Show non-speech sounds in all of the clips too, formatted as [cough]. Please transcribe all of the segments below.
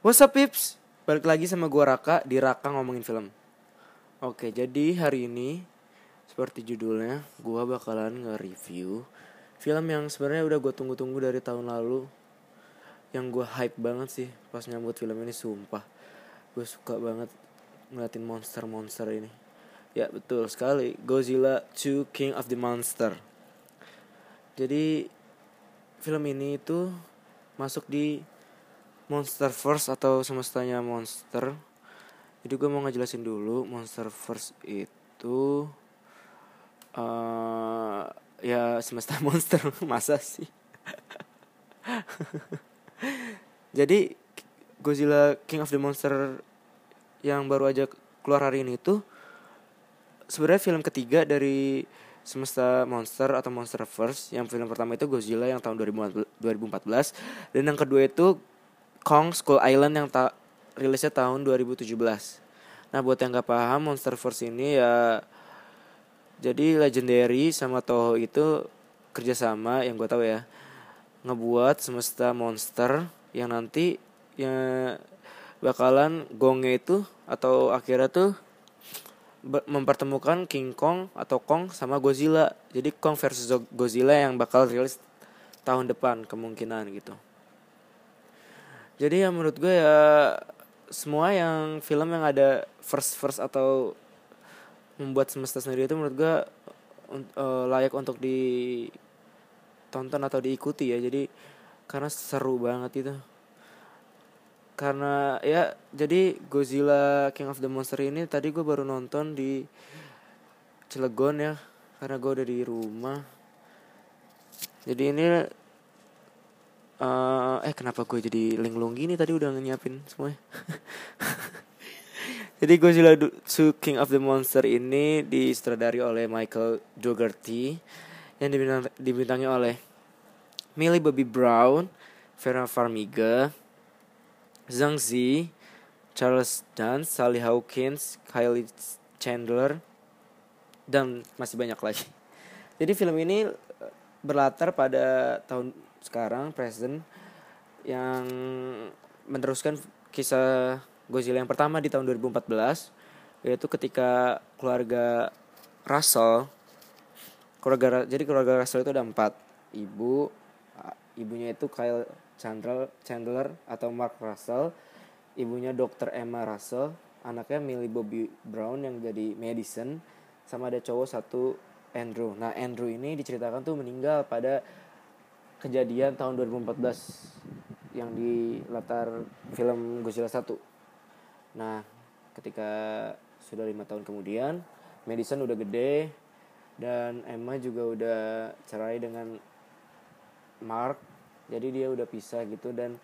What's up pips? Balik lagi sama gua Raka di Raka ngomongin film. Oke, jadi hari ini seperti judulnya, gua bakalan nge-review film yang sebenarnya udah gue tunggu-tunggu dari tahun lalu. Yang gua hype banget sih pas nyambut film ini sumpah. Gue suka banget ngeliatin monster-monster ini. Ya betul sekali, Godzilla 2 King of the Monster. Jadi film ini itu masuk di Monster First atau semestanya monster. Jadi gue mau ngejelasin dulu Monster First itu uh, ya semesta [laughs] monster masa sih. [laughs] Jadi Godzilla King of the Monster yang baru aja keluar hari ini tuh sebenarnya film ketiga dari semesta monster atau monster first yang film pertama itu Godzilla yang tahun 2014 dan yang kedua itu Kong Skull Island yang tak rilisnya tahun 2017. Nah buat yang gak paham Monster Force ini ya jadi Legendary sama Toho itu kerjasama yang gue tahu ya ngebuat semesta monster yang nanti ya bakalan gongnya itu atau akhirnya tuh mempertemukan King Kong atau Kong sama Godzilla. Jadi Kong versus Godzilla yang bakal rilis tahun depan kemungkinan gitu jadi ya menurut gue ya semua yang film yang ada first first atau membuat semesta sendiri itu menurut gue uh, layak untuk ditonton atau diikuti ya. Jadi karena seru banget itu. Karena ya jadi Godzilla King of the Monster ini tadi gue baru nonton di Cilegon ya karena gue udah di rumah. Jadi ini uh, eh kenapa gue jadi linglung gini tadi udah nyiapin semuanya [laughs] jadi Godzilla Two King of the Monster ini disutradari oleh Michael Dougherty yang dibintang, dibintangi oleh Millie Bobby Brown, Vera Farmiga, Zhang Zi, Charles Dance, Sally Hawkins, Kylie Chandler, dan masih banyak lagi. Jadi film ini berlatar pada tahun sekarang present yang meneruskan kisah Godzilla yang pertama di tahun 2014 yaitu ketika keluarga Russell keluarga jadi keluarga Russell itu ada empat ibu ibunya itu Kyle Chandler Chandler atau Mark Russell ibunya Dr. Emma Russell anaknya Millie Bobby Brown yang jadi medicine sama ada cowok satu Andrew nah Andrew ini diceritakan tuh meninggal pada kejadian tahun 2014 yang di latar film Godzilla 1. Nah, ketika sudah lima tahun kemudian, Madison udah gede dan Emma juga udah cerai dengan Mark. Jadi dia udah pisah gitu dan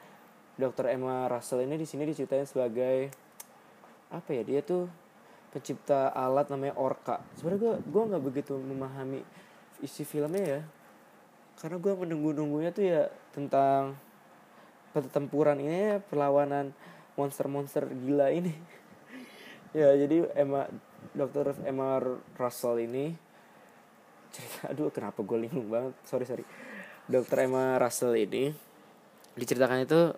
Dr. Emma Russell ini di sini diceritain sebagai apa ya? Dia tuh pencipta alat namanya Orca. Sebenarnya gue gue nggak begitu memahami isi filmnya ya karena gue menunggu-nunggunya tuh ya tentang pertempuran ini perlawanan monster-monster gila ini. [laughs] Ya jadi Emma dokter Emma Russell ini cerita aduh kenapa gue linglung banget? Sorry sorry. Dokter Emma Russell ini diceritakan itu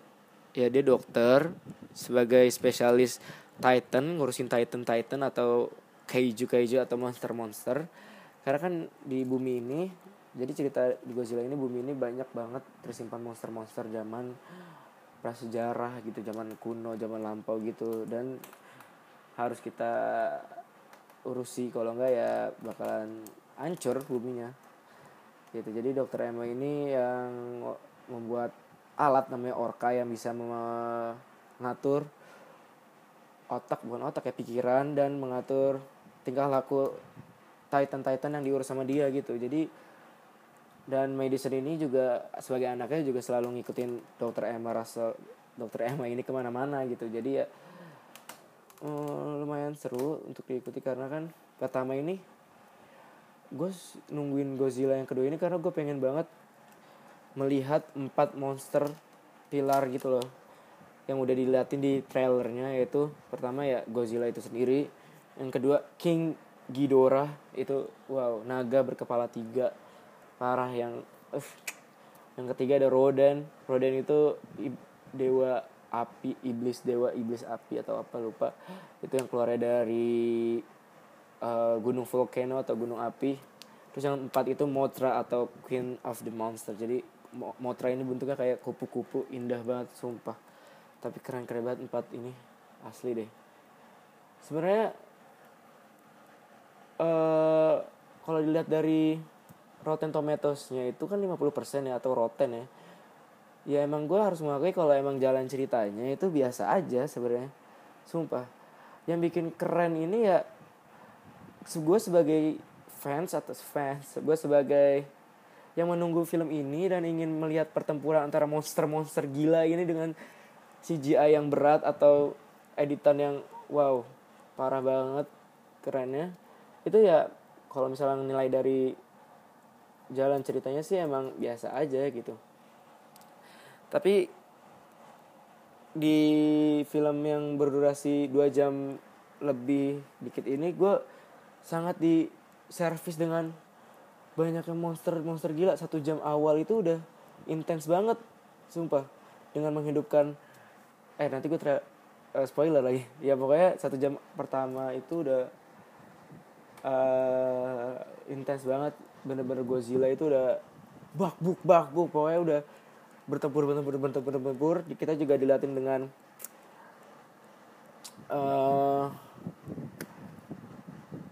ya dia dokter sebagai spesialis Titan ngurusin Titan Titan atau kaiju kaiju atau monster monster karena kan di bumi ini jadi cerita di Godzilla ini bumi ini banyak banget tersimpan monster-monster zaman prasejarah gitu zaman kuno zaman lampau gitu. Dan harus kita urusi kalau enggak ya bakalan hancur buminya. Gitu. Jadi dokter Emma ini yang membuat alat namanya orka yang bisa mengatur otak bukan otak ya pikiran dan mengatur tingkah laku Titan Titan yang diurus sama dia gitu. Jadi dan Madison ini juga sebagai anaknya juga selalu ngikutin dokter Emma Russell. Dokter Emma ini ke mana-mana gitu. Jadi ya um, lumayan seru untuk diikuti karena kan pertama ini gue nungguin Godzilla yang kedua ini karena gue pengen banget melihat empat monster pilar gitu loh. Yang udah diliatin di trailernya yaitu pertama ya Godzilla itu sendiri. Yang kedua King Ghidorah itu wow naga berkepala tiga parah yang uh, yang ketiga ada Rodan. Rodan itu dewa api iblis dewa iblis api atau apa lupa. Itu yang keluarnya dari uh, gunung volcano atau gunung api. Terus yang empat itu Mothra atau Queen of the Monster. Jadi Mothra ini bentuknya kayak kupu-kupu indah banget sumpah. Tapi keren keren banget empat ini. Asli deh. Sebenarnya uh, kalau dilihat dari Rotten Tomatoes-nya itu kan 50% ya atau Rotten ya. Ya emang gue harus mengakui kalau emang jalan ceritanya itu biasa aja sebenarnya. Sumpah. Yang bikin keren ini ya gue sebagai fans atau fans gue sebagai yang menunggu film ini dan ingin melihat pertempuran antara monster-monster gila ini dengan CGI yang berat atau editan yang wow parah banget kerennya. Itu ya kalau misalnya nilai dari jalan ceritanya sih emang biasa aja gitu. Tapi di film yang berdurasi dua jam lebih dikit ini gue sangat di servis dengan banyaknya monster monster gila. Satu jam awal itu udah intens banget sumpah. Dengan menghidupkan eh nanti gue uh, spoiler lagi. Ya pokoknya satu jam pertama itu udah uh, intens banget bener-bener Godzilla itu udah bak buk bak buk pokoknya udah bertempur bertempur bertempur bertempur. Kita juga dilatih dengan uh,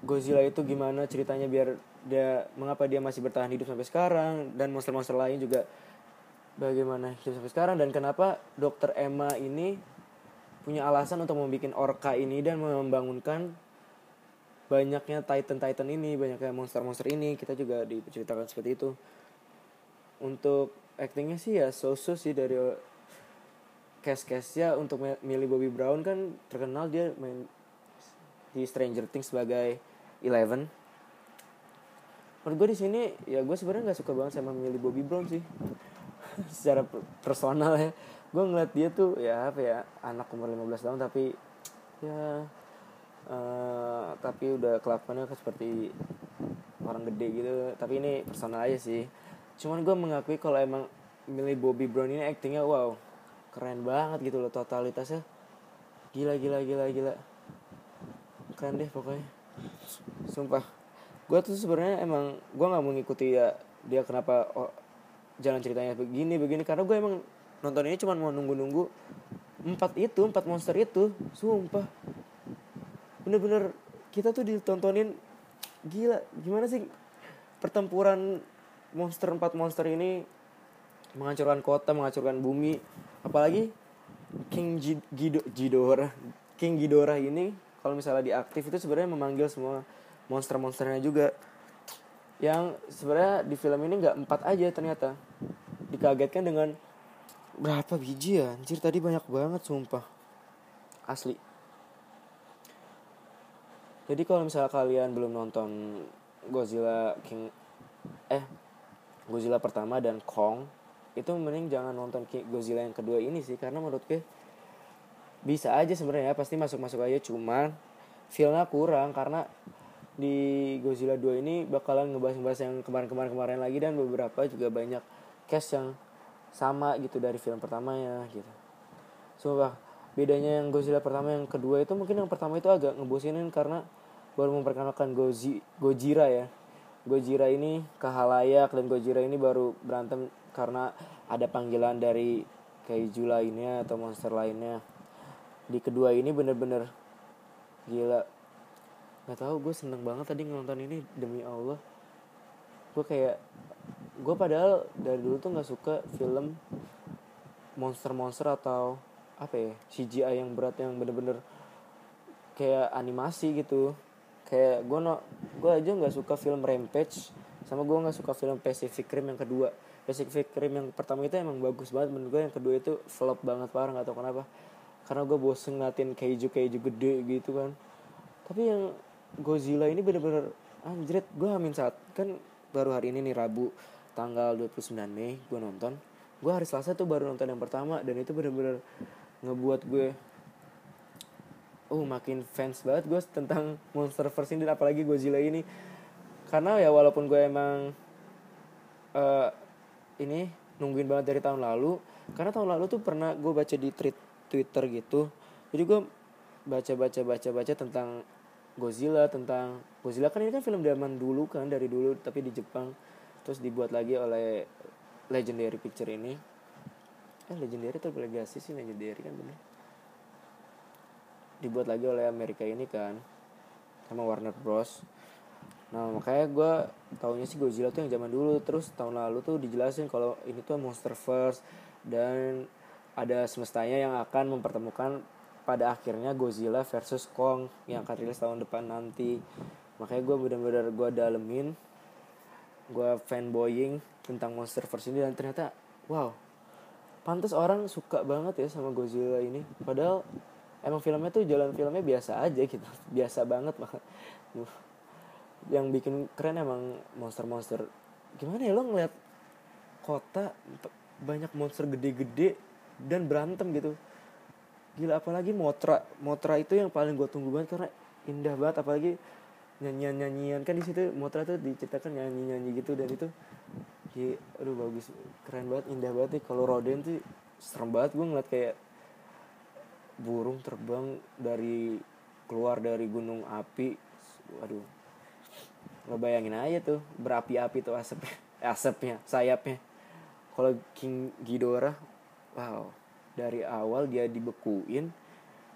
Godzilla itu gimana ceritanya biar dia mengapa dia masih bertahan hidup sampai sekarang dan monster-monster lain juga bagaimana hidup sampai sekarang dan kenapa dokter Emma ini punya alasan untuk membuat orka ini dan membangunkan banyaknya Titan Titan ini banyaknya monster-monster ini kita juga diceritakan seperti itu. Untuk actingnya sih ya so-so sih dari cast ya untuk Millie Bobby Brown kan terkenal dia main di Stranger Things sebagai Eleven. Menurut gue di sini ya gue sebenarnya nggak suka banget sama Millie Bobby Brown sih. [laughs] Secara personal ya. Gue ngeliat dia tuh ya apa ya anak umur 15 tahun tapi ya uh, tapi udah kelakuannya seperti orang gede gitu. Tapi ini personal aja sih. Cuman gue mengakui kalau emang Millie Bobby Brown ini actingnya wow keren banget gitu loh totalitasnya. Gila gila gila gila. Keren deh pokoknya. Sumpah. Gue tuh sebenarnya emang gue nggak mau ngikuti ya dia kenapa oh, jalan ceritanya begini begini. Karena gue emang nonton ini cuma mau nunggu nunggu empat itu empat monster itu. Sumpah bener-bener kita tuh ditontonin gila gimana sih pertempuran monster empat monster ini menghancurkan kota, menghancurkan bumi. Apalagi King Gido Gidora, King Gidora ini kalau misalnya diaktif itu sebenarnya memanggil semua monster-monsternya juga. Yang sebenarnya di film ini nggak empat aja ternyata. Dikagetkan dengan berapa biji ya? Anjir tadi banyak banget sumpah. Asli. Jadi kalau misalnya kalian belum nonton Godzilla King eh Godzilla pertama dan Kong itu mending jangan nonton Godzilla yang kedua ini sih karena menurut gue bisa aja sebenarnya pasti masuk masuk aja cuman feelnya kurang karena di Godzilla 2 ini bakalan ngebahas-ngebahas yang kemarin-kemarin kemarin lagi dan beberapa juga banyak cast yang sama gitu dari film pertamanya gitu. Sumpah, bedanya yang Godzilla pertama yang kedua itu mungkin yang pertama itu agak ngebosinin karena baru memperkenalkan Gozi, Gojira ya. Gojira ini ke halayak dan Gojira ini baru berantem karena ada panggilan dari kaiju lainnya atau monster lainnya. Di kedua ini bener-bener gila. Nggak tahu gue seneng banget tadi nonton ini demi Allah. Gue kayak gue padahal dari dulu tuh nggak suka film monster-monster atau apa ya CGI yang berat yang bener-bener kayak animasi gitu. Kayak gue no gue aja nggak suka film Rampage sama gue nggak suka film Pacific Rim yang kedua. Pacific Rim yang pertama itu emang bagus banget menurut gue yang kedua itu flop banget parah nggak tau kenapa. Karena gue bosen ngeliatin keju keju gede gitu kan. Tapi yang Godzilla ini bener-bener anjret gue amin saat kan baru hari ini nih Rabu tanggal 29 Mei gue nonton. Gue hari Selasa tuh baru nonton yang pertama dan itu bener-bener ngebuat gue uh makin fans banget gue tentang monster verse ini apalagi Godzilla ini. Karena ya walaupun gue emang uh, ini nungguin banget dari tahun lalu karena tahun lalu tuh pernah gue baca di tweet Twitter gitu. Jadi gue baca baca baca baca tentang Godzilla tentang Godzilla. Kan ini kan film zaman dulu kan dari dulu tapi di Jepang. Terus dibuat lagi oleh Legendary Picture ini eh Legendary atau Legacy sih Legendary kan bener. Dibuat lagi oleh Amerika ini kan sama Warner Bros. Nah makanya gue tahunya sih Godzilla tuh yang zaman dulu. Terus tahun lalu tuh dijelasin kalau ini tuh monster first dan ada semestanya yang akan mempertemukan pada akhirnya Godzilla versus Kong yang akan rilis tahun depan nanti. Makanya gue bener-bener gue dalemin gue fanboying tentang Monsterverse ini dan ternyata wow pantas orang suka banget ya sama Godzilla ini. Padahal emang filmnya tuh jalan filmnya biasa aja gitu. [laughs] Biasa banget banget yang bikin keren emang monster-monster. Gimana ya lo ngeliat kota banyak monster gede-gede dan berantem gitu. Gila apalagi Motra. Motra itu yang paling gue tunggu banget karena indah banget. Apalagi nyanyian nyanyian kan di situ Motra tuh diceritakan nyanyi nyanyi gitu dan itu ya aduh bagus. Keren banget indah banget nih. Kalau Roden tuh serem banget. Gue ngeliat kayak burung terbang dari keluar dari gunung api. Waduh. Ngebayangin aja tuh berapi-api tuh asapnya [laughs] asapnya sayapnya. Kalau King Ghidorah wow. Dari awal dia dibekuin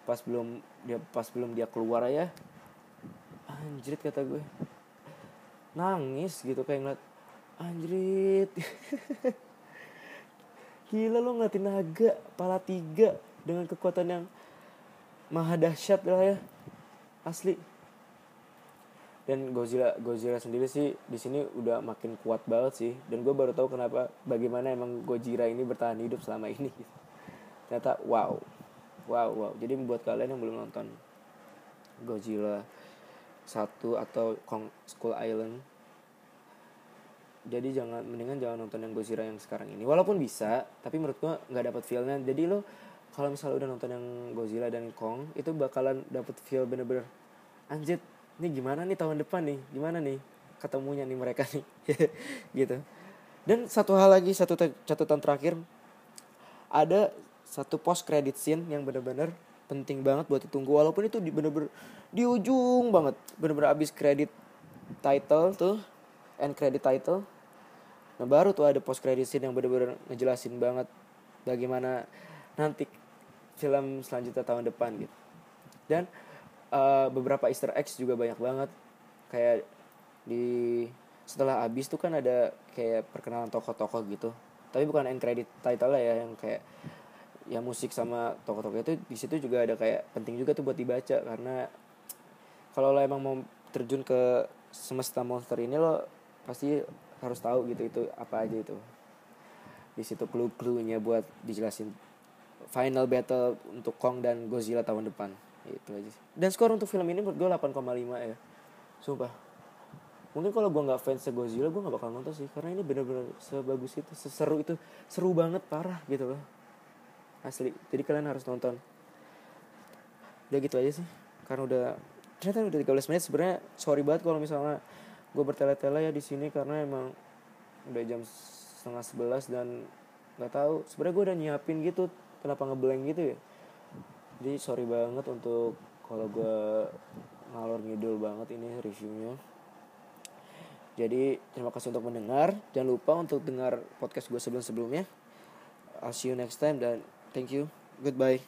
pas belum dia pas belum dia keluar ya anjrit kata gue. Nangis gitu kayak ngeliat anjrit. [laughs] Gila lo ngeliatin naga pala tiga dengan kekuatan yang maha dahsyat lah ya. Asli. Dan Godzilla Godzilla sendiri sih di sini udah makin kuat banget sih. Dan gue baru tahu kenapa bagaimana emang Godzilla ini bertahan hidup selama ini. [laughs] Ternyata wow. Wow wow. Jadi buat kalian yang belum nonton Godzilla satu atau Kong Skull Island jadi jangan mendingan jangan nonton yang Godzilla yang sekarang ini. Walaupun bisa tapi menurut gua nggak dapat feelnya. Jadi lo kalau misalnya udah nonton yang Godzilla dan Kong itu bakalan dapat feel bener-bener anjir ini gimana nih tahun depan nih? Gimana nih ketemunya nih mereka nih? [laughs] Gitu. Dan satu hal lagi satu catatan terakhir. Ada satu post credit scene yang bener-bener penting banget buat ditunggu. Walaupun itu di bener-bener di ujung banget. Bener-bener abis credit title tuh end credit title. Nah baru tuh ada post credit scene yang bener-bener ngejelasin banget bagaimana nanti film selanjutnya tahun depan gitu. Dan uh, beberapa Easter eggs juga banyak banget. Kayak di setelah abis tuh kan ada kayak perkenalan tokoh-tokoh gitu. Tapi bukan end credit title lah ya yang kayak ya musik sama tokoh-tokoh itu di situ juga ada kayak penting juga tuh buat dibaca karena kalau lo emang mau terjun ke semesta monster ini lo pasti harus tahu gitu itu apa aja itu. Di situ clue-cluenya buat dijelasin final battle untuk Kong dan Godzilla tahun depan. Itu aja sih. dan skor untuk film ini menurut gue 8,5 ya. Sumpah. Mungkin kalau gue nggak fans Godzilla gue nggak bakal nonton sih. Karena ini bener-bener sebagus itu seseru itu seru banget parah gitu loh. Asli. Jadi kalian harus nonton. Udah gitu aja sih. Karena udah ternyata udah 13 menit sebenarnya. Sorry banget kalau misalnya gue bertele-tele ya di sini karena emang udah jam setengah sebelas dan nggak tahu sebenarnya gue udah nyiapin gitu kenapa ngeblank gitu ya jadi sorry banget untuk kalau gue ngalor ngidul banget ini reviewnya jadi terima kasih untuk mendengar jangan lupa untuk dengar podcast gue sebelum sebelumnya I'll see you next time dan Thank you. Goodbye.